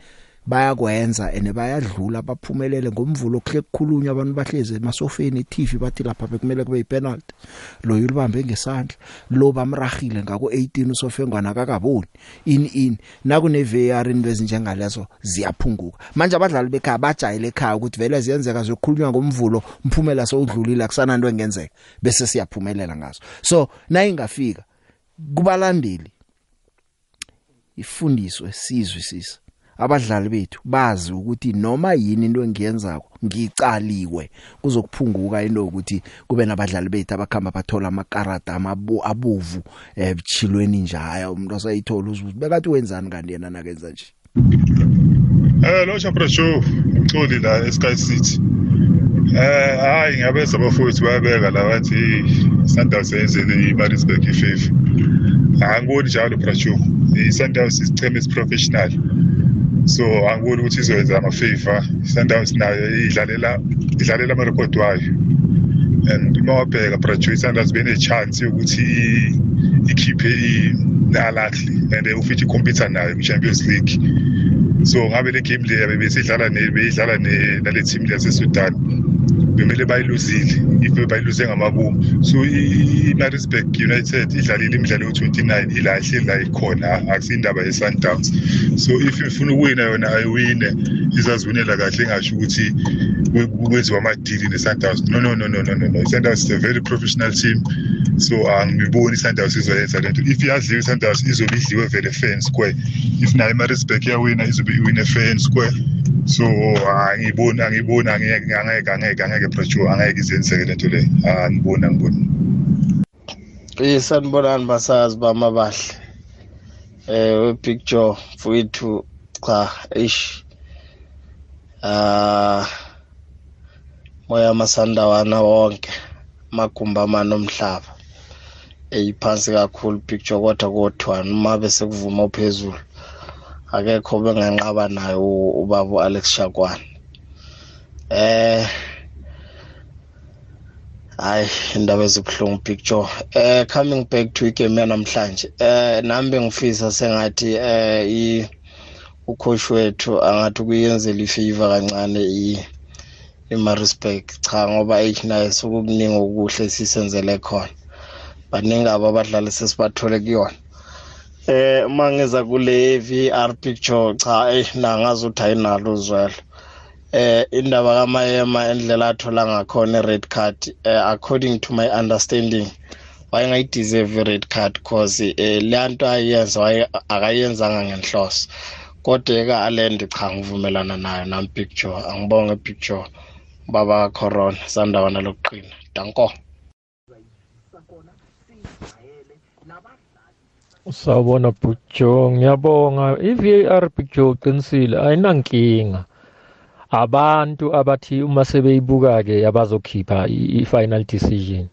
bayakwenza ene bayadlula baphumelele ngomvulo kuhle kukhulunywa abantu bahleze emasofeni iTV bathi lapha bekumele kube ipenalty lo ulibambe ngesandla lo bamrahile ngako 18 usofengwana akakaboni in in nakune VAR indwezi njengalezo ziyaphunguka manje abadlali bekhaya bajayile ekhaya ukuthi vele ziyenzeka zokukhulunywa ngomvulo mphumela sowudlulile akusana into engenzeka bese siyaphumelela ngazo so na ingafika kubalandeli ifundiswe sizwe sisa abadlali bethu bazi ukuthi noma yini into engiyenzako ngicaliwe kuzokuphunguka inokuthi kube nabadlali bethu abakhamba bathola amakarata amabu abuvu ebuchilweni eh, nje haya umuntu osayithola uzuthi bekathi wenzani kanti yena nakenza nje Eh lo Chapra show umculi la eSky City Eh hayi ngiyabeza bafowethu bayabeka la bathi Sundowns yenzele iMaritzburg i5 Angiboni njalo Bracho iSundowns isicheme isiprofessional so angikuboni ukuthi izoyenza ama-favor sundowns nayo idlalela idlalela amarekhodi wayo and mawabheka Bradshaw Sanders benechance yokuthi ikhiphe iNalahle and ufithi ikhompyutha nayo ku-Champions League so ngabe le game leya bebesidlala beyidlala nale team yasesudan bemele bayiluzile ife bayiluze ngamabomu so i-marisburg united idlalile imidlalo yo-29 ilahleli la ikhona akusiyindaba ye-sundowns so if ifuna ukuwina yona ayiwine izaziwinela kahle engasho ukuthi kwenziwa amadili ne-sundowns no no no no no no i-sundowns is a very professional team so angiboni ah, i-sundowns izoyenza lento if iyadliwa i-sundowns izobe idliwe vele fair and square if nayo imarisburg iyawina izobe iwine fair and square so ah, angiboni angiboni angeke angeke angeke brature angeke izenzeke lento le ah, angiboni angiboni isanibonani basazi bama bahle eh wepicture mfowethu cha eish ah uh, moya amasandawana wonke amagumba amanomhlaba eyiphansi kakhulu picture kodwa kodwana uma bese kuvuma ophezulu akekho benganqaba nayo ubaba Alex Shakwane eh hayi indaba ezibuhlungu picture eh coming back to igame yanamhlanje eh nami bengifisa sengathi eh i ucoach wethu angathi kuyenzela ifavor kancane i eMaritzburg cha ngoba H9 sokukuningi okuhle sisenzele khona baningi abadlali sesibathole kuyona eh uma ngeza kule VR picture cha eh nangazi uthi ayinalo uzwelo eh indaba kamayema endlela athola ngakhona i-red card eh, according to my understanding wayengayideserve i-red card cause eh, leya nto ayenza akayenzanga ngenhloso kodwa eka alend cha ngivumelana nayo nami picture angibonge picture baba corona sandawana lokuqina danko usawubona big joe ngiyabonga i-var big joe uqinisile ayinankinga abantu abathi uma sebeyibuka-ke abazokhipha i-final decision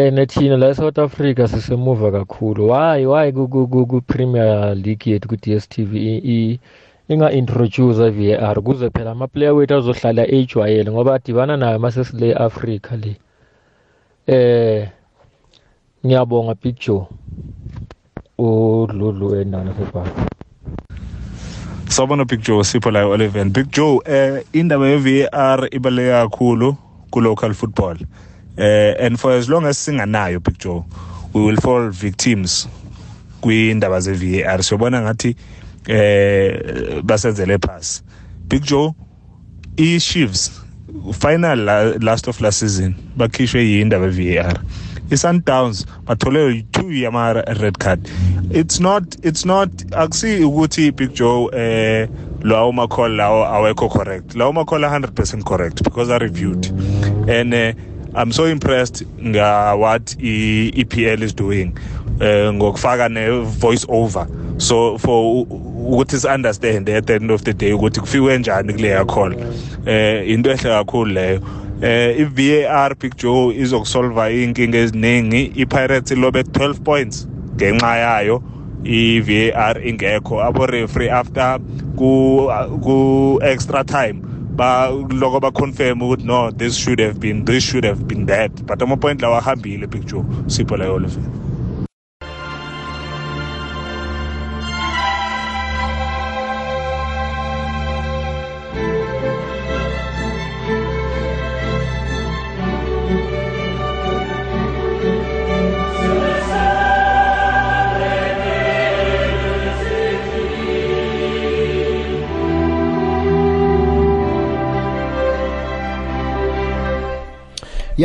and thina la e-south africa sisemuva kakhulu wayi wayi ku-premier league yethu ku-d s t v inga-introduce-a i-VAR kuze phela amaplayer wethu azohlala eyijwayele ngoba adibana nayo masesile Africa le eh ngiyabonga Big Joe udlulu endawo sebhaka Sawubona Big Joe sipho la e11 Big Joe eh indaba ye-VAR ibale kakhulu ku local football eh and for as long as singanayo Big Joe we will fall victims kwiindaba ze-VAR siyobona ngathi so, eh basenzele pass big joe i chiefs final la, last of last season bakhishwe yindaba VAR i-sundowns bathole two yama red card it's not it's not akusi ukuthi big joe eh lawo makhol lawo awekho correct lawo makhol 100% correct because i reviewed and uh, i'm so impressed nga what i EPL is doing uh, ngokufaka ne voice over so for ukuthi siunderstand at the end of the day ukuthi kufikwe kanjani kuleya call eh into ehle kakhulu leyo eh i-VAR Big Joe izokusolva inkinga eziningi iPirates lobe 12 points ngenxa yayo i-VAR ingekho abo referee after ku ku extra time ba lokho ba confirm ukuthi no this should have been this should have been that but ama point lawa ahambile Big Joe sipho leyo level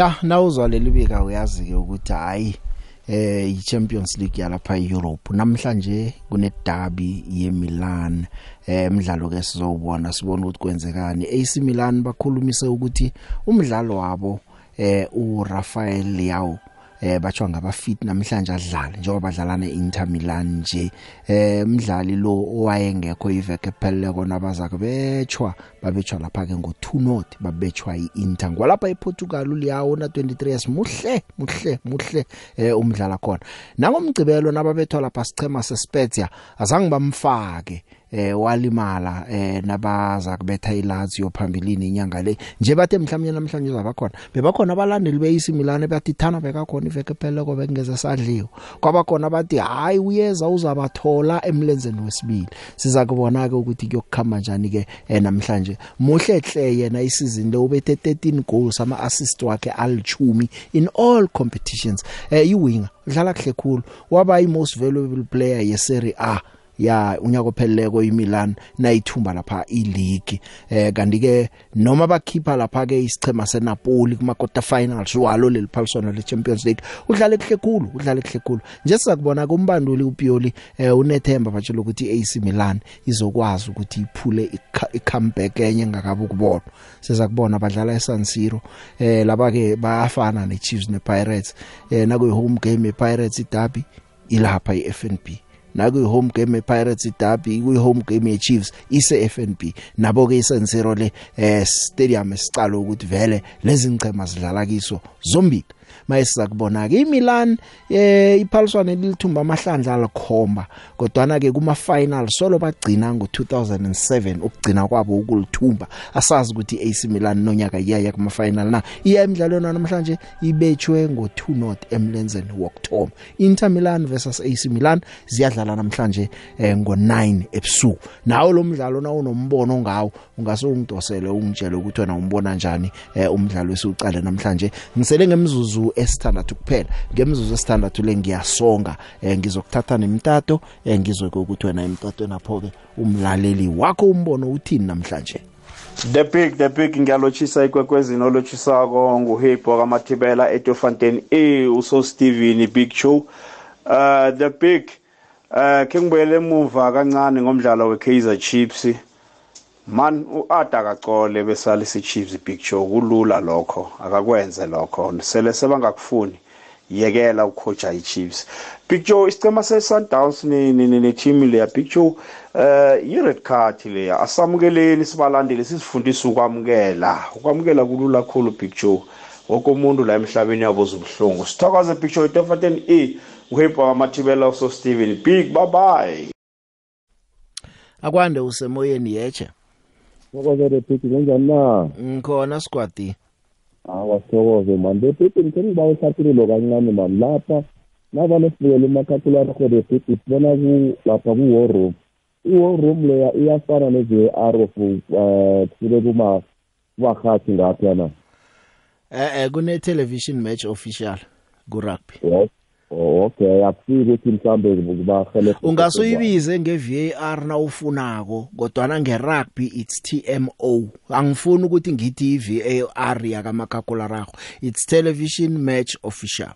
ya nawuzwa lelibika uyazi ke ukuthi hayi eh iChampions League yalapha eEurope namhlanje kune derby yeMilan eh umdlalo ke sizowubona sibone ukuthi kwenzekani AC Milan bakhulumise ukuthi umdlalo wabo eh uRafael Leao eh bathiwa ngabafit namhlanje adlale njengoba badlala neInter Milan nje eh umdlali lo owayengekho iveke ephelele kona abazakhe betshwa babetshwa lapha ke ngo2 north babetshwa iInter ngwalapha ePortugal uLeao na 23 muhle muhle muhle eh umdlala khona nangomgcibelo nababethwa lapha sichema seSpezia azange bamfake eh walimala eh nabaza kubetha ilazio phambilini inyanga le nje bathe mhlawumnye namhlanje uzabakhona bebakhona abalandeli beAC Milan bathi thana bekakhona iveke phele kobe kungeza sadliwa kwabakhona bathi hayi uyeza uzabathola emlenzeni wesibili siza kubona ke ukuthi kuyokukhama kanjani ke eh, namhlanje muhle hle yena isizini le ubethe 13 goals ama assist wakhe alichumi in all competitions eh iwinga udlala kuhle khulu waba i most valuable player ye Serie A ya unyaka opheleleko iMilan nayithumba lapha iLeague eh kanti ke noma bakhipha lapha ke isichema seNapoli kuma quarter finals walo leli phaliswano leChampions League udlale kuhle kukhulu udlale kuhle kukhulu nje sizakubona kumbanduli uPioli eh unethemba batshela ukuthi AC Milan izokwazi ukuthi iphule icomeback enye ngakabu kubona sizakubona badlala eSan Siro eh laba ke bayafana neChiefs nePirates eh nakuyi home game ePirates iDerby ilapha iFNB nakwi-home game epirates idabi kwi-home game yechiefs ise-f n b nabo-ke isensiro le um eh, stadium esicala ukuthi vele lezi ngchema zidlala kiso zombili mayesiza kubonaka iMilan eh iphaliswane lilithumba amahlandla alikhomba kodwa na ke kuma final solo bagcina ngo2007 ukugcina kwabo ukulithumba asazi ukuthi AC Milan nonyaka iyaya kuma final na iya emidlalweni namhlanje ibetshwe ngo2 not emlenzeni wokthoma Inter Milan versus AC Milan ziyadlala namhlanje eh, ngo9 ebusuku nawo lo mdlalo na unombono ngawo ungase ungidosele ungitshele ukuthi wena umbona njani eh, umdlalo esiuqale namhlanje ngisele ngemizuzu imizuzu esithandathu kuphela ngemizuzu esithandathu le ngiyasonga eh, ngizokuthatha nemitato eh, ngizwe ukuthi wena imitato napho ke umlaleli wakho umbono uthini namhlanje The Big The Big ngiyalotshisa ikwekwezini olotshisako nguhipho kaMathibela eTofanten e eh, uso Steven Big Show uh The Big uh kengibuyele emuva kancane ngomdlalo weKaizer Chiefs man uAda kacole besalise Chiefs big show kulula lokho akakwenze lokho sele sebangakufuni yekela ukhoja iChiefs Big Joe isicema seSundowns ne ne team leya Big Joe eh i red card leya asamukeleni sibalandele sisifundisa ukwamukela ukwamukela kulula kakhulu Big Joe wonke umuntu la emhlabeni yaboza ubuhlungu sithokoze Big Joe Tefaten E uhepa amathibela uso Steven Big bye bye akwande usemoyeni yeche sithokozele phiti kunjani na ngikhona sigwadi awa sithokoze mani bephiti ngithe ngiba uhlathululo kancane mani lapha navane sibukela umakhathulana khona phiti sibona lapha ku-war room i-war room leya iyafana neze-ar of um uh, kusuke kubarhathi ngapha na eh eh kune television match official kurugby Oh, okay akusiyo ukuthi mhlambe ngibahele ungasoyibize ngeVAR na ufunako kodwa na ngerugby it's TMO angifuni ukuthi ngithi iVAR yakamakhakholarago it's television match official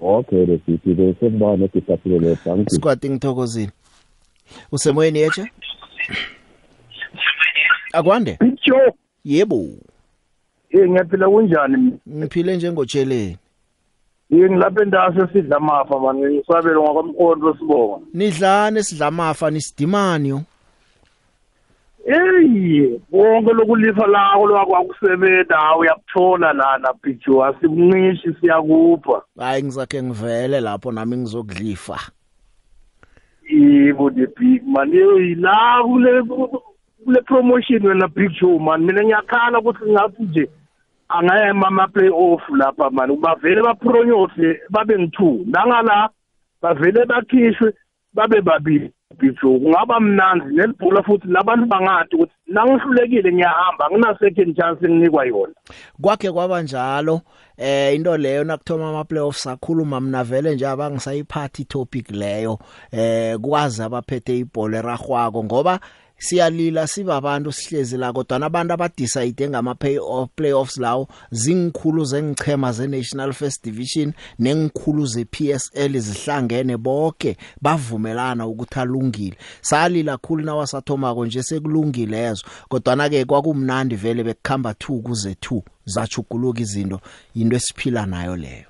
Okay besithi bese ngibona ngisaphile thank you Squad ngithokozile Usemoyeni echa Akwande Yebo Yebo Eh ngiyaphila kunjani Ngiphile njengotsheleni yini lapha endasho sidla amafa manje ngisabele ngokwamqondo sibonga nidlane sidla amafa nisidimani yo Ey, wonke lokulifa lakho lokho akusebenza uyakuthola lana bhijo asimnqishi siyakupha. Hayi ngizakhe ngivele lapho nami ngizokudlifa. Yebo the big man yila kule kule promotion wena big show man mina ngiyakhala ukuthi ngathi nje angayema ama-playoff lapha mani kuba vele baphuronyose babe ngi-two nangala bavele bakhishwe babe babili biflow kungaba mnandi nelibhola futhi labantu bangathi ukuthi nangihlulekile ngiyahamba ngina-second chance enginikwa yona kwakhe kwaba njalo eh into leyo nakuthoma ama-playoffs sakhuluma mna vele nje abangisayiphathi itopic leyo eh kwazi abaphethe ibhola eragwako ngoba siyalila sibabantu sihlezi la kodwa nabantu abadecide ngama playoff playoffs lawo zingikhulu zengichema ze National First Division nengikhulu ze PSL zihlangene bonke bavumelana ukuthi alungile salila khulu nawasathomako nje sekulungile lezo kodwa na ke kwakumnandi vele bekukhamba 2 kuze 2 zachuguluka izinto into esiphila nayo leyo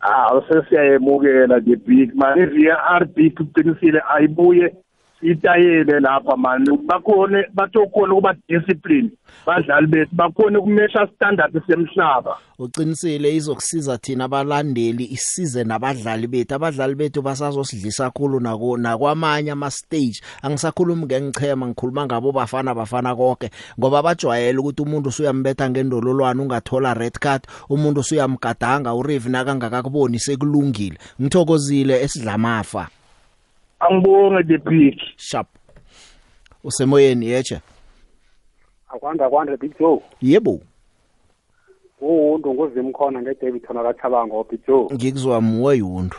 ah usesiyayemukela the big man iVR big qinisile ayibuye itayile lapha manje bakhona bathokhona ukuba discipline badlali bethu bakhona ukumesha standard semhlaba uqinisile izokusiza thina abalandeli isize nabadlali bethu abadlali bethu basazosidlisa kakhulu nako nakwamanye ama stage angisakhulumi ngengichema ngikhuluma ngabo bafana bafana konke ngoba bajwayele ukuthi umuntu usuyambetha ngendololwane ungathola red card umuntu usuyamgadanga uRive nakangakakuboni sekulungile ngithokozile esidlamafa Angibonge deputy. Sharp. Usemoyeni yetsha. Akwanda kwanda Big Joe. Yebo. Uwundu ngozimkhona ngeDavidson akaThabanga oBig Joe. Ngikuzwa muwe yundu.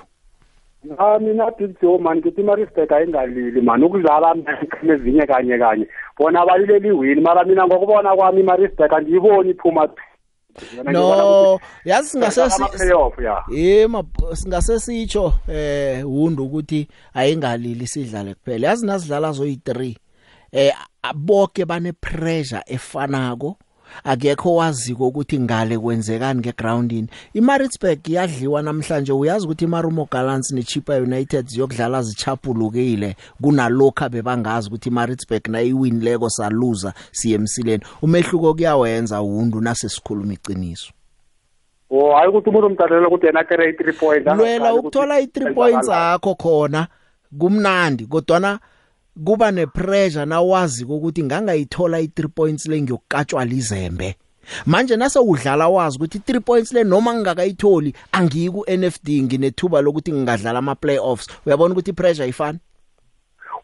Ah mina Big Joe man ngithi iMaritzburg ayingalili man ukudlala nezinye kanye kanye. Bona abalileli win mara mina ngokubona kwami iMaritzburg andiyiboni iphuma no yazi singase yema eh, singase sitsho eh hundu ukuthi ayingalili sidlale kuphela yazi nasidlala zoyi 3 eh aboke bane pressure efanako akekho waziko ukuthi ngale kwenzekani ngegroundini iMaritzburg yadliwa namhlanje uyazi ukuthi iMarumo Gallants neChippa United ziyokudlala zichapulukile kunalokho bebangazi ukuthi iMaritzburg nayiwin leko saluza siyemsileni umehluko kuyawenza uhundu nasesikhuluma iqiniso Oh hayi ukuthi umuntu umdalela ukuthi yena kere 3 points lwela ukuthola i3 points akho khona kumnandi kodwa na kuba nepressure nawazi ukuthi ngangayithola i3 points le ngiyokatshwa lizembe manje nase udlala wazi ukuthi i3 points le noma ngingakayitholi angiyi ku NFD nginethuba lokuthi ngingadlala ama playoffs uyabona ukuthi ipressure ifana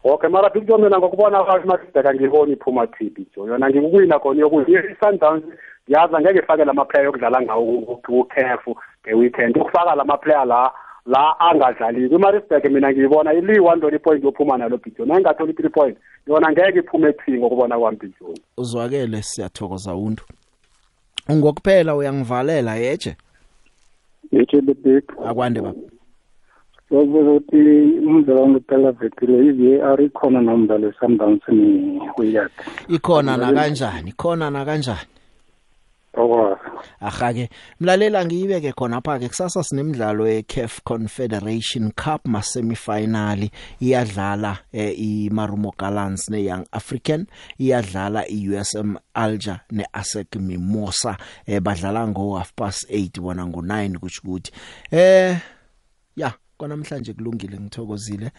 Okay mara big John mina ngokubona ukuthi madida ngibona iphuma TB John yona ngikukwina khona yokuthi i-Sundowns yaza ngeke ifake lama player yokudlala ngawo ku CAF ngeweekend ukufaka lama player la la angadlaliko imarisburg mina ngiyibona iliyi-one point yophuma nalo bhijoni ayingatholi i-three point yona ngeke iphume ebuthini ngokubona kwami bhijoni uzwakele siyathokoza untu ungokuphela uyangivalela yeje yeje lebig akwande baba sokubuza ukuthi umdlalo wangephela vekile i-var ikhona nomdlalo esundownsini kuyakhe ikhona nakanjani ikhona nakanjani aha ke mlalela ngiyibeke khona pha ke kusasa sinemidlalo yeCAF Confederation Cup ma semifinal iyadlala eh, iMarumo Gallants neYoung African iyadlala iUSM Alger neASEC Mimosa eh, badlala ngo half past 8 wona ngo 9 kusho ukuthi eh ya kwanamhlanje kulungile ngithokozile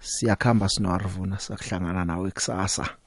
siyakhamba sinoarvuna sakuhlangana nawe kusasa